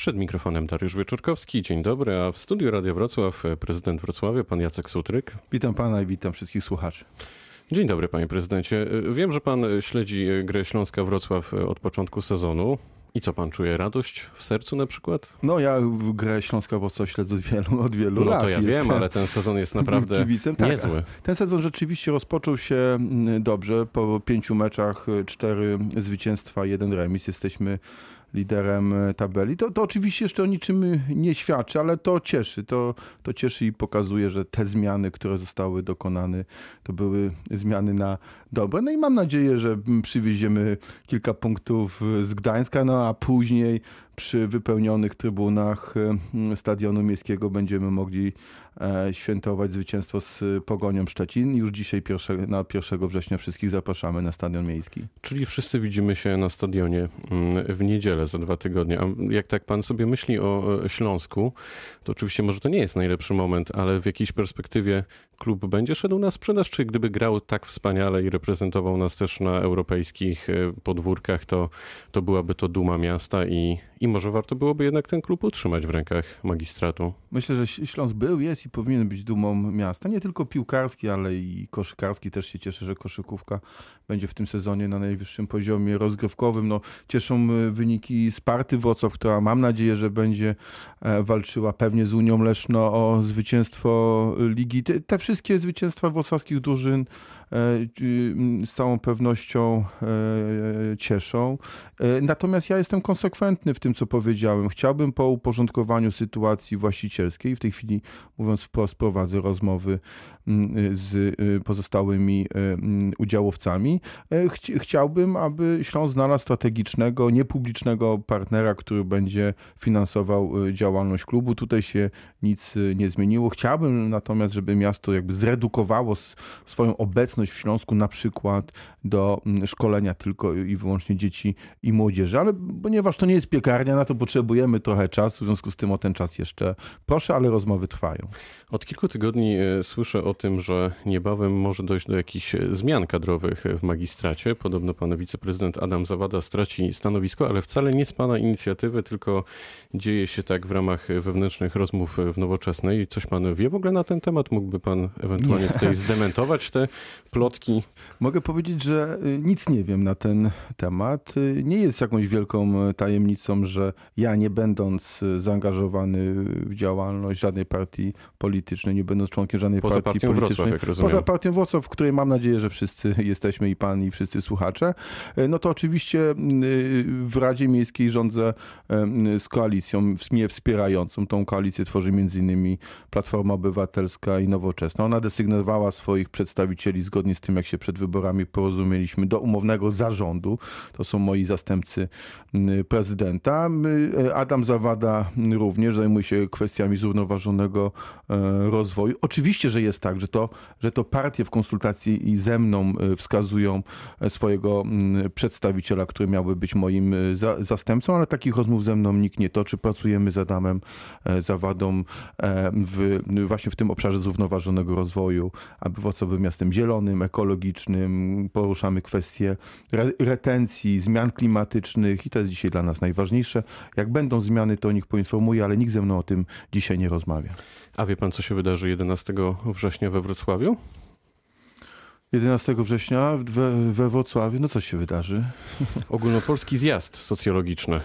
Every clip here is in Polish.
Przed mikrofonem Dariusz Wieczorkowski. Dzień dobry, a w studiu Radia Wrocław prezydent Wrocławia, pan Jacek Sutryk. Witam pana i witam wszystkich słuchaczy. Dzień dobry, panie prezydencie. Wiem, że pan śledzi grę Śląska Wrocław od początku sezonu. I co pan czuje? Radość w sercu na przykład? No ja grę Śląska Wrocław śledzę od wielu, od wielu no, lat. No to ja wiem, ale ten sezon jest naprawdę kibicem. Tak, niezły. Ten sezon rzeczywiście rozpoczął się mm, dobrze. Po pięciu meczach cztery zwycięstwa, jeden remis. Jesteśmy liderem e, tabeli. To, to oczywiście jeszcze o niczym nie świadczy, ale to cieszy. To, to cieszy i pokazuje, że te zmiany, które zostały dokonane, to były zmiany na dobre. No i mam nadzieję, że przywieziemy kilka punktów z Gdańska, no a później przy wypełnionych trybunach e, Stadionu Miejskiego będziemy mogli e, świętować zwycięstwo z Pogonią Szczecin. Już dzisiaj pierwsze, na 1 września wszystkich zapraszamy na Stadion Miejski. Czyli wszyscy widzimy się na stadionie mm, w niedzielę za dwa tygodnie. A jak tak pan sobie myśli o Śląsku, to oczywiście może to nie jest najlepszy moment, ale w jakiejś perspektywie klub będzie szedł na sprzedaż, czy gdyby grał tak wspaniale i reprezentował nas też na europejskich e, podwórkach, to, to byłaby to duma miasta i, i może warto byłoby jednak ten klub utrzymać w rękach magistratu. Myślę, że Śląsk był, jest i powinien być dumą miasta. Nie tylko piłkarski, ale i koszykarski. Też się cieszę, że koszykówka będzie w tym sezonie na najwyższym poziomie rozgrywkowym. No, cieszą e, wyniki Sparty Wrocław, która mam nadzieję, że będzie e, walczyła pewnie z Unią Leszno o zwycięstwo ligi. Te, te wszystkie zwycięstwa wrocławskich drużyn z całą pewnością e, cieszą. E, natomiast ja jestem konsekwentny w tym, co powiedziałem. Chciałbym po uporządkowaniu sytuacji właścicielskiej, w tej chwili mówiąc wprost, prowadzę rozmowy z pozostałymi udziałowcami. Chciałbym, aby Śląsk znalazł strategicznego, niepublicznego partnera, który będzie finansował działalność klubu. Tutaj się nic nie zmieniło. Chciałbym natomiast, żeby miasto jakby zredukowało swoją obecność obecność w Śląsku na przykład do mm, szkolenia tylko i wyłącznie dzieci i młodzieży, ale ponieważ to nie jest piekarnia, na to potrzebujemy trochę czasu, w związku z tym o ten czas jeszcze proszę, ale rozmowy trwają. Od kilku tygodni e, słyszę o tym, że niebawem może dojść do jakichś e, zmian kadrowych w magistracie. Podobno pan wiceprezydent Adam Zawada straci stanowisko, ale wcale nie z pana inicjatywy, tylko dzieje się tak w ramach wewnętrznych rozmów w Nowoczesnej. Coś pan wie w ogóle na ten temat? Mógłby pan ewentualnie nie. tutaj zdementować te plotki? Mogę powiedzieć, że y, nic nie wiem na ten temat. Y, nie jest jakąś wielką y, tajemnicą, że ja nie będąc zaangażowany w działalność żadnej partii politycznej, nie będąc członkiem żadnej poza partii partią politycznej. Wrocław, jak rozumiem. Poza partią Wrocław, w której mam nadzieję, że wszyscy jesteśmy i pan i wszyscy słuchacze. No to oczywiście w Radzie Miejskiej rządzę z koalicją mnie wspierającą. Tą koalicję tworzy m.in. Platforma Obywatelska i Nowoczesna. Ona desygnowała swoich przedstawicieli zgodnie zgodnie z tym, jak się przed wyborami porozumieliśmy, do umownego zarządu. To są moi zastępcy prezydenta. E, Adam Zawada również zajmuje się kwestiami zrównoważonego e, rozwoju. Oczywiście, że jest tak, że to, że to partie w konsultacji i ze mną e, wskazują swojego przedstawiciela, który miałby być moim za, zastępcą, ale takich rozmów ze mną nikt nie toczy. Pracujemy z Adamem Zawadą w, właśnie w tym obszarze zrównoważonego rozwoju, aby Wrocław był miastem zielonym, zielonym, ekologicznym, poruszamy kwestie re retencji, zmian klimatycznych i to jest dzisiaj dla nas najważniejsze. Jak będą zmiany, to o nich poinformuję, ale nikt ze mną o tym dzisiaj nie rozmawia. A wie pan, co się wydarzy 11 września we Wrocławiu? 11 września we, we Wrocławiu, no co się wydarzy? Ogólnopolski zjazd socjologiczny.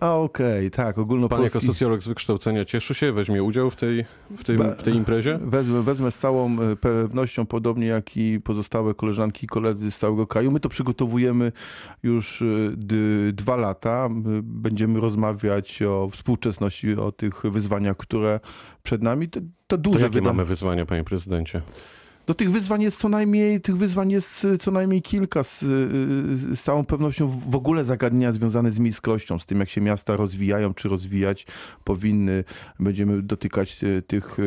A okej, okay, tak, ogólnopolski... Pan jako socjolog z wykształcenia cieszy się, weźmie udział w tej, w tej, w tej imprezie? Wezmę, wezmę z całą e, pewnością, podobnie jak i pozostałe koleżanki i koledzy z całego kraju. My to przygotowujemy już e, dwa lata. Będziemy rozmawiać o współczesności, o tych wyzwaniach, które przed nami. To, to duże to jakie wyda... mamy wyzwania, panie prezydencie? No tych wyzwań jest co najmniej, tych wyzwań jest y, co najmniej kilka. Z, y, z całą pewnością w ogóle zagadnienia związane z miejskością, z tym jak się miasta rozwijają, czy rozwijać powinny. Będziemy dotykać y, tych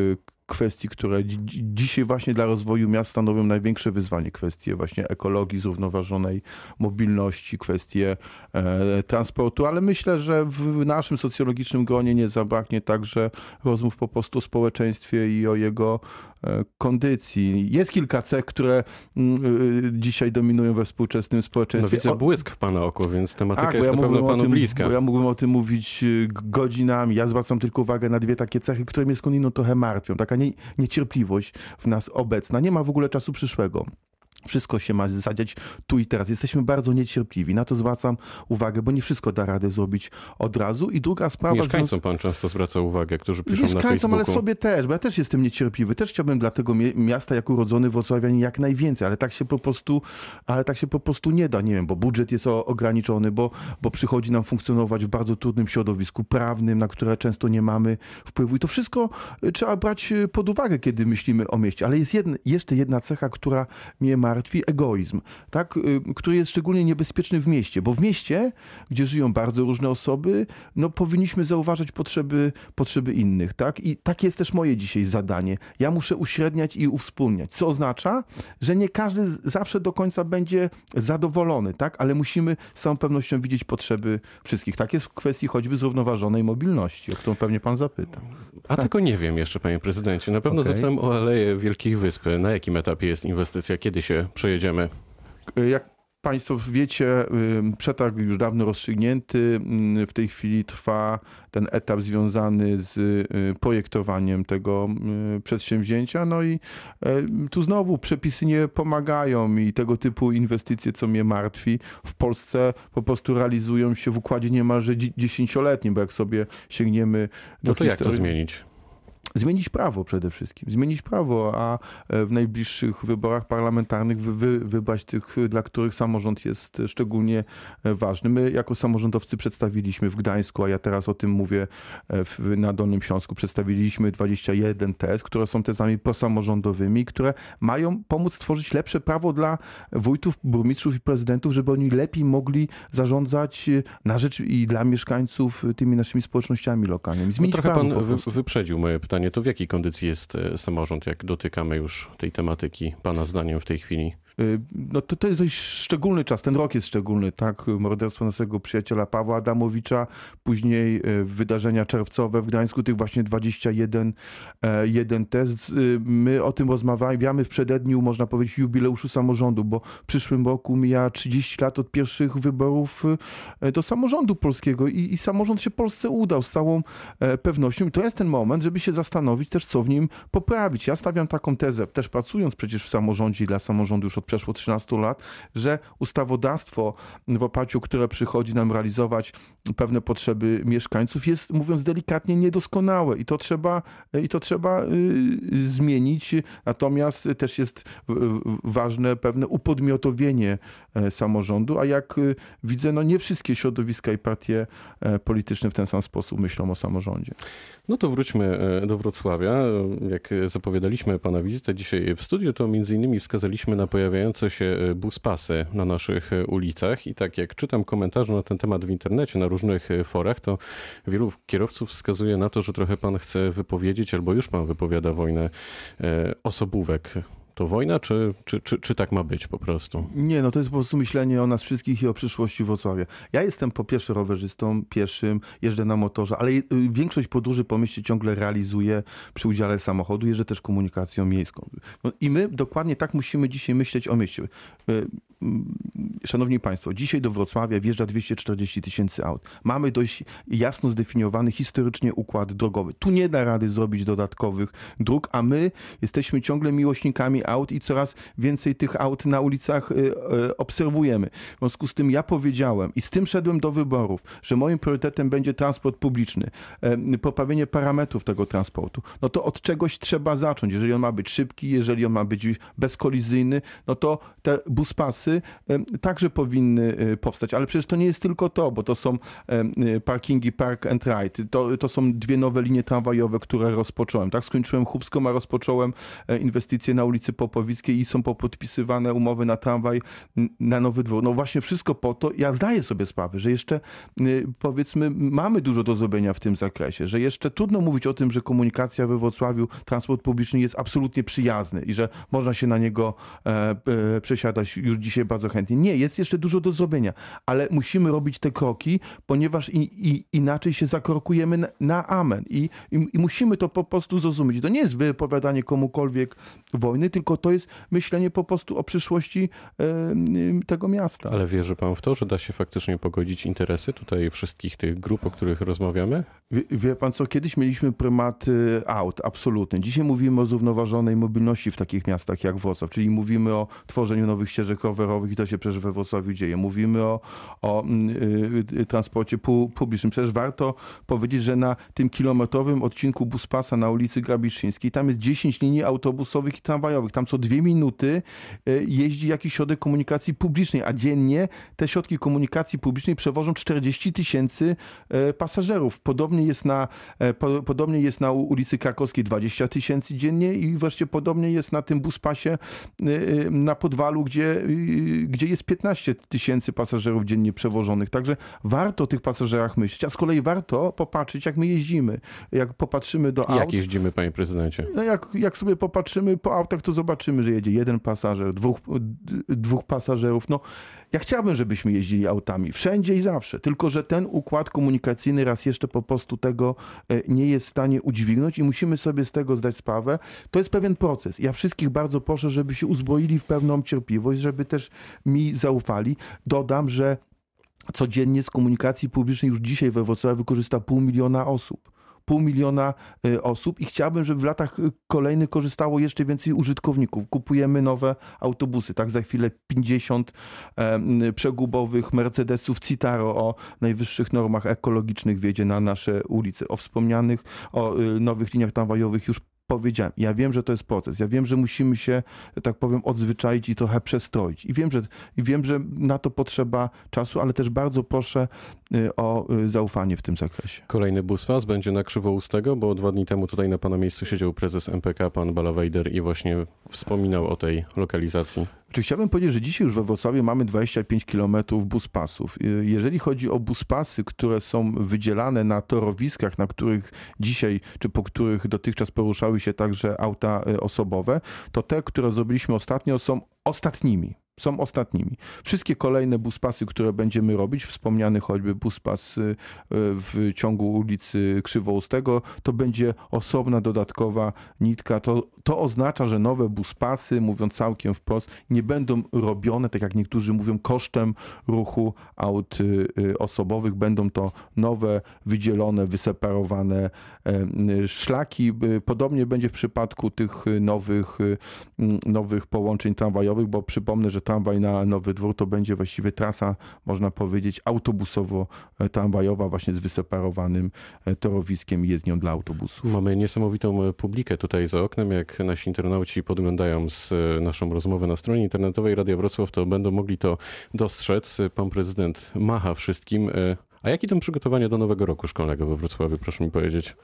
kwestii, które dzisiaj właśnie dla rozwoju miast stanowią największe wyzwanie. Kwestie właśnie ekologii, zrównoważonej mobilności, kwestie e, transportu, ale myślę, że w naszym socjologicznym gronie nie zabraknie także rozmów po prostu o społeczeństwie i o jego kondycji. Jest kilka cech, które mm, dzisiaj dominują we współczesnym społeczeństwie. No widzę błysk w pana oku, więc tematyka tak, jest ja na pewno panu tym, bliska. ja mógłbym o tym mówić godzinami. Ja zwracam tylko uwagę na dwie takie cechy, które mnie skądinąd trochę martwią. Taka nie, niecierpliwość w nas obecna. Nie ma w ogóle czasu przyszłego. Wszystko się ma zadziać tu i teraz. Jesteśmy bardzo niecierpliwi. Na to zwracam uwagę, bo nie wszystko da radę zrobić od razu. I druga sprawa... Mieszkańcom pan często zwraca uwagę, którzy piszą na Mieszkańcom, ale sobie też, bo ja też jestem niecierpliwy. Też chciałbym dla tego miasta, jako urodzony wrocławianin, jak najwięcej, ale tak się po prostu, ale tak się po prostu nie da. Nie wiem, bo budżet jest ograniczony, bo, bo przychodzi nam funkcjonować w bardzo trudnym środowisku prawnym, na które często nie mamy wpływu. I to wszystko y, trzeba brać y, pod uwagę, kiedy myślimy o mieście. Ale jest jedna, jeszcze jedna cecha, która mnie ma martwi egoizm, tak, y, który jest szczególnie niebezpieczny w mieście, bo w mieście, gdzie żyją bardzo różne osoby, no powinniśmy zauważać potrzeby, potrzeby innych, tak? I takie jest też moje dzisiaj zadanie. Ja muszę uśredniać i uwspólniać, co oznacza, że nie każdy zawsze do końca będzie zadowolony, tak? Ale musimy z całą pewnością widzieć potrzeby wszystkich. Tak jest w kwestii choćby zrównoważonej mobilności, o którą pewnie pan zapyta. A tego nie wiem jeszcze, panie prezydencie. Na pewno okay. zapytam o Aleję Wielkich Wysp. Na jakim etapie jest inwestycja? Kiedy się przejedziemy? Jak Państwo wiecie, przetarg już dawno rozstrzygnięty. W tej chwili trwa ten etap związany z y, projektowaniem tego przedsięwzięcia. No i tu znowu przepisy nie pomagają i tego typu inwestycje, co mnie martwi, w Polsce po prostu realizują się w układzie niemalże dziesięcioletnim, bo jak sobie sięgniemy do No to historii... jak to zmienić? Zmienić prawo przede wszystkim, zmienić prawo, a e, w najbliższych wyborach parlamentarnych wy, wy, wybrać tych, dla których samorząd jest szczególnie e, ważny. My jako samorządowcy przedstawiliśmy w Gdańsku, a ja teraz o tym mówię e, w, na Dolnym Śląsku, przedstawiliśmy 21 tez, które są tezami posamorządowymi, które mają pomóc stworzyć lepsze prawo dla wójtów, burmistrzów i prezydentów, żeby oni lepiej mogli zarządzać na rzecz i dla mieszkańców tymi naszymi społecznościami lokalnymi. Zmienić no trochę pan wy, wyprzedził moje pytanie pytanie, to w jakiej kondycji jest e, samorząd, jak dotykamy już tej tematyki, Pana zdaniem w tej chwili? Y, no to, to jest dość szczególny czas, ten rok jest szczególny, tak? Morderstwo naszego przyjaciela Pawła Adamowicza, później y, wydarzenia czerwcowe w Gdańsku, tych właśnie 21 e, jeden test. Y, my o tym rozmawiamy w przededniu, można powiedzieć, jubileuszu samorządu, bo w przyszłym roku mija 30 lat od pierwszych wyborów do samorządu polskiego i, i samorząd się Polsce udał z całą e, pewnością. I to jest ten moment, żeby się zastanowić też, co w nim poprawić. Ja stawiam taką tezę, też pracując przecież w samorządzie i dla samorządu już od przeszło 13 lat, że ustawodawstwo, w oparciu które przychodzi nam realizować pewne potrzeby mieszkańców, jest, mówiąc delikatnie, niedoskonałe i to trzeba, i to trzeba y, zmienić. Natomiast też jest ważne pewne upodmiotowienie e, samorządu, a jak y, widzę, no nie wszystkie środowiska i partie e, polityczne w ten sam sposób myślą o samorządzie. No to wróćmy e, do Wrocławia. Jak zapowiadaliśmy pana wizytę dzisiaj w studiu, to między innymi wskazaliśmy na pojawiające się e, buspasy na naszych e, ulicach i tak jak czytam komentarze na ten temat w internecie, na różnych forach, to wielu kierowców wskazuje na to, że trochę pan chce wypowiedzieć albo już pan wypowiada wojnę osobówek to wojna, czy, czy, czy, czy tak ma być po prostu? Nie, no to jest po prostu myślenie o nas wszystkich i o przyszłości Wrocławia. Ja jestem po pierwsze rowerzystą, pieszym, jeżdżę na motorze, ale y, większość podróży po mieście ciągle realizuję przy udziale samochodu, jeżdżę też komunikacją miejską. No I my dokładnie tak musimy dzisiaj myśleć o mieście. Y, Szanowni Państwo, dzisiaj do Wrocławia wjeżdża 240 tysięcy aut. Mamy dość jasno zdefiniowany historycznie układ drogowy. Tu nie da rady zrobić dodatkowych dróg, a my jesteśmy ciągle miłośnikami aut i coraz więcej tych aut na ulicach y, y, obserwujemy. W związku z tym ja powiedziałem i z tym szedłem do wyborów, że moim priorytetem będzie transport publiczny, poprawienie parametrów tego transportu. No to od czegoś trzeba zacząć. Jeżeli on ma być szybki, jeżeli on ma być bezkolizyjny, no to te buspasy także powinny y, powstać. Ale przecież to nie jest tylko to, bo to są y, parkingi Park and Ride. To, to są dwie nowe linie tramwajowe, które rozpocząłem. Tak, skończyłem Chubską, a rozpocząłem e, inwestycje na ulicy Popowickiej i są podpisywane umowy na tramwaj na Nowy Dwór. No właśnie wszystko po to, ja zdaję sobie sprawę, że jeszcze powiedzmy mamy dużo do zrobienia w tym zakresie, że jeszcze trudno mówić o tym, że komunikacja we Wrocławiu, transport publiczny jest absolutnie przyjazny i że można się na niego e, e, przesiadać już dzisiaj Bardzo chętnie. Nie, jest jeszcze dużo do zrobienia, ale musimy robić te kroki, ponieważ i, i, inaczej się zakrokujemy na, na amen. I, i, I musimy to po prostu zrozumieć. To nie jest wypowiadanie komukolwiek wojny, tylko to jest myślenie po prostu o przyszłości e, tego miasta. Ale wierzy pan w to, że da się faktycznie pogodzić interesy tutaj wszystkich tych grup, o których rozmawiamy? Wie, wie pan co, kiedyś mieliśmy prymat aut, absolutny. Dzisiaj mówimy o zrównoważonej mobilności w takich miastach jak Wrocław, czyli mówimy o tworzeniu nowych ścieżek rowerowych i to się przecież we Wrocławiu dzieje. Mówimy o, o y, transporcie pu, publicznym. Przecież warto powiedzieć, że na tym kilometrowym odcinku Buspasa na ulicy Grabiszyńskiej tam jest 10 linii autobusowych i tramwajowych. Tam co dwie minuty y, jeździ jakiś środek komunikacji publicznej, a dziennie te środki komunikacji publicznej przewożą 40 tysięcy y, pasażerów. Podobnie jest na, e, po, podobnie jest na ulicy Krakowskiej 20 tysięcy dziennie i wreszcie podobnie jest na tym buspasie na Podwalu, gdzie, gdzie jest 15 tysięcy pasażerów dziennie przewożonych. Także warto o tych pasażerach myśleć, a z kolei warto popatrzeć, jak my jeździmy. Jak popatrzymy do aut... Jak jeździmy, panie prezydencie? No jak, jak sobie popatrzymy po autach, to zobaczymy, że jedzie jeden pasażer, dwóch, dwóch pasażerów. No, ja chciałbym, żebyśmy jeździli autami wszędzie i zawsze, tylko że ten układ komunikacyjny raz jeszcze po prostu tego e, nie jest w stanie udźwignąć i musimy sobie z tego zdać sprawę. To jest pewien proces. Ja wszystkich bardzo proszę, żeby się uzbroili w pewną cierpliwość, żeby też mi zaufali. Dodam, że codziennie z komunikacji publicznej już dzisiaj we Wrocławiu korzysta pół miliona osób pół miliona y, osób i chciałbym, żeby w latach y, kolejnych korzystało jeszcze więcej użytkowników. Kupujemy nowe autobusy, tak za chwilę 50 przegubowych Mercedesów Citaro o najwyższych normach ekologicznych wjedzie na nasze ulice. O wspomnianych, o y, nowych liniach tramwajowych już powiedziałem, ja wiem, że to jest proces, ja wiem, że musimy się, tak powiem, odzwyczaić i trochę przestroić. I wiem, że, i wiem, że na to potrzeba czasu, ale też bardzo proszę o y, zaufanie w tym zakresie. Kolejny busfas będzie na Krzywoustego, bo dwa dni temu tutaj na pana miejscu siedział prezes MPK, pan Balawejder i właśnie wspominał o tej lokalizacji. Czy chciałbym powiedzieć, że dzisiaj już we Wrocławiu mamy 25 km buspasów. Y, jeżeli chodzi o buspasy, które są wydzielane na torowiskach, na których dzisiaj, czy po których dotychczas poruszały się także auta y, osobowe, to te, które zrobiliśmy ostatnio, są ostatnimi są ostatnimi. Wszystkie kolejne buspasy, które będziemy robić, wspomniany choćby buspas y, y, w ciągu ulicy Krzywoustego, to będzie osobna, dodatkowa nitka. To, to oznacza, że nowe buspasy, mówiąc całkiem wprost, nie będą robione, tak jak niektórzy mówią, kosztem ruchu aut y, osobowych. Będą to nowe, wydzielone, wyseparowane szlaki. Podobnie będzie w przypadku tych nowych, nowych połączeń tramwajowych, bo przypomnę, że tramwaj na Nowy Dwór to będzie właściwie trasa, można powiedzieć, autobusowo-tramwajowa właśnie z wyseparowanym e, torowiskiem i jezdnią dla autobusów. Mamy niesamowitą e, publikę tutaj za oknem. Jak nasi internauci podglądają z e, naszą rozmowę na stronie internetowej Radia Wrocław, to będą mogli to dostrzec. Pan prezydent macha wszystkim. A jak idą przygotowania do nowego roku szkolnego we Wrocławiu, proszę mi powiedzieć?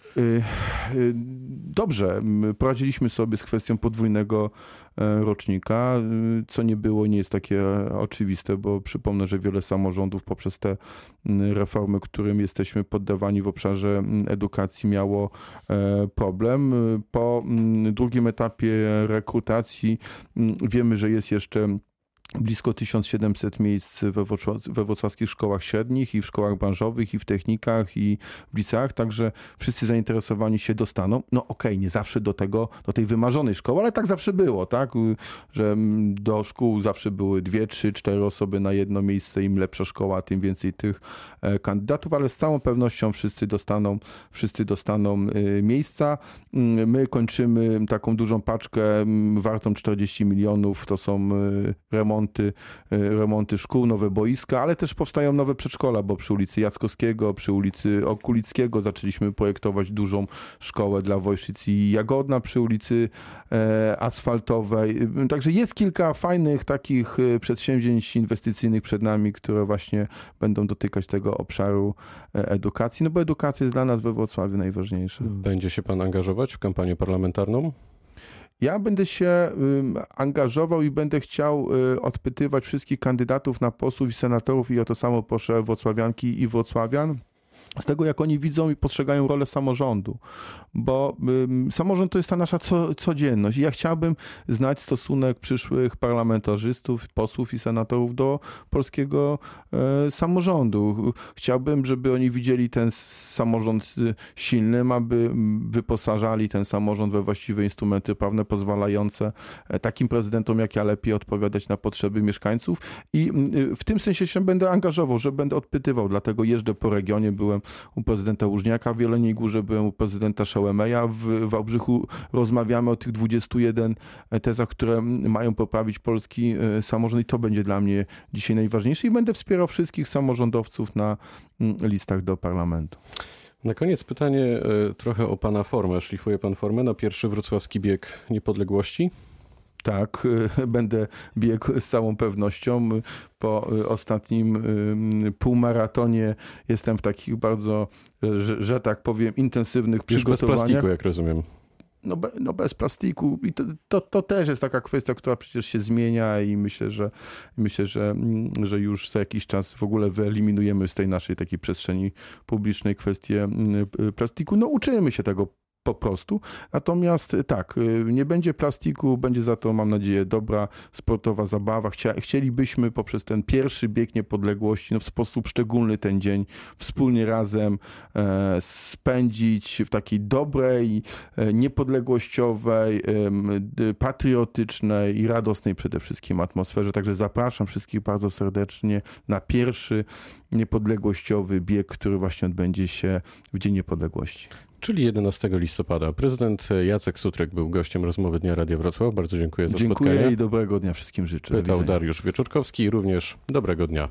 Dobrze. Poradziliśmy sobie z kwestią podwójnego e, rocznika, y, co nie było, nie jest takie oczywiste, bo przypomnę, że wiele samorządów poprzez te reformy, którym jesteśmy poddawani w obszarze edukacji, miało e, problem. Po drugim etapie rekrutacji wiemy, że jest jeszcze blisko 1700 miejsc we, wrocławskich szkołach średnich i w szkołach branżowych i w technikach i w liceach, także wszyscy zainteresowani się dostaną. No okej, okay, nie zawsze do tego, do tej wymarzonej szkoły, ale tak zawsze było, tak, że do szkół zawsze były dwie, trzy, cztery osoby na jedno miejsce, im lepsza szkoła, tym więcej tych e, kandydatów, ale z całą pewnością wszyscy dostaną, wszyscy dostaną e, miejsca. Mm, my kończymy taką dużą paczkę mm, wartą 40 milionów, to są e, remonty remonty, e, remonty szkół, nowe boiska, ale też powstają nowe przedszkola, bo przy ulicy Jackowskiego, przy ulicy Okulickiego zaczęliśmy projektować dużą szkołę dla Wojszyc i Jagodna przy ulicy e, Asfaltowej. Także jest kilka fajnych takich e, przedsięwzięć inwestycyjnych przed nami, które właśnie będą dotykać tego obszaru edukacji, no bo edukacja jest dla nas we Wrocławiu najważniejsza. Będzie się pan angażować w kampanię parlamentarną? Ja będę się angażował i będę chciał y, odpytywać wszystkich kandydatów na posłów i senatorów i o to samo proszę wrocławianki i wrocławian z tego, jak oni widzą i postrzegają rolę samorządu, bo samorząd to jest ta nasza co, codzienność. I ja chciałbym znać stosunek przyszłych parlamentarzystów, posłów i senatorów do polskiego e, samorządu. Chciałbym, żeby oni widzieli ten samorząd silnym, aby wyposażali ten samorząd we właściwe instrumenty prawne pozwalające e, takim prezydentom jak ja lepiej odpowiadać na potrzeby mieszkańców. I w tym sensie się będę angażował, że będę odpytywał, dlatego jeżdżę po regionie, byłem u prezydenta Łużniaka w Jeleniej Górze, byłem u prezydenta Szełemeja w Wałbrzychu. Rozmawiamy o tych 21 tezach, które mają poprawić polski e, samorząd i to będzie dla mnie dzisiaj najważniejsze i będę wspierał wszystkich samorządowców na listach do parlamentu. Na koniec pytanie e, trochę o pana formę. Szlifuje pan formę na pierwszy wrocławski bieg niepodległości? Tak, będę biegł z całą pewnością. Po ostatnim półmaratonie jestem w takich bardzo, że, że tak powiem, intensywnych Już przygotowaniach. bez plastiku, jak rozumiem. No, be, no bez plastiku i to, to, to, też jest taka kwestia, która przecież się zmienia i myślę, że myślę, że, że już za jakiś czas w ogóle wyeliminujemy z tej naszej takiej przestrzeni publicznej kwestię plastiku. No uczymy się tego po prostu. Natomiast y, tak, y, nie będzie plastiku, będzie za to, mam nadzieję, dobra sportowa zabawa. Chcielibyśmy poprzez ten pierwszy bieg niepodległości, no w sposób szczególny ten dzień wspólnie razem e, spędzić w takiej dobrej, e, niepodległościowej, patriotycznej i radosnej przede wszystkim atmosferze. Także zapraszam wszystkich bardzo serdecznie na pierwszy niepodległościowy bieg, który właśnie odbędzie się w Dzień Niepodległości czyli 11 listopada. Prezydent Jacek Sutrek był gościem rozmowy Dnia Radia Wrocław. Bardzo dziękuję za dziękuję spotkanie. Dziękuję i dobrego dnia wszystkim życzę. Pytał Dariusz Wieczorkowski również dobrego dnia.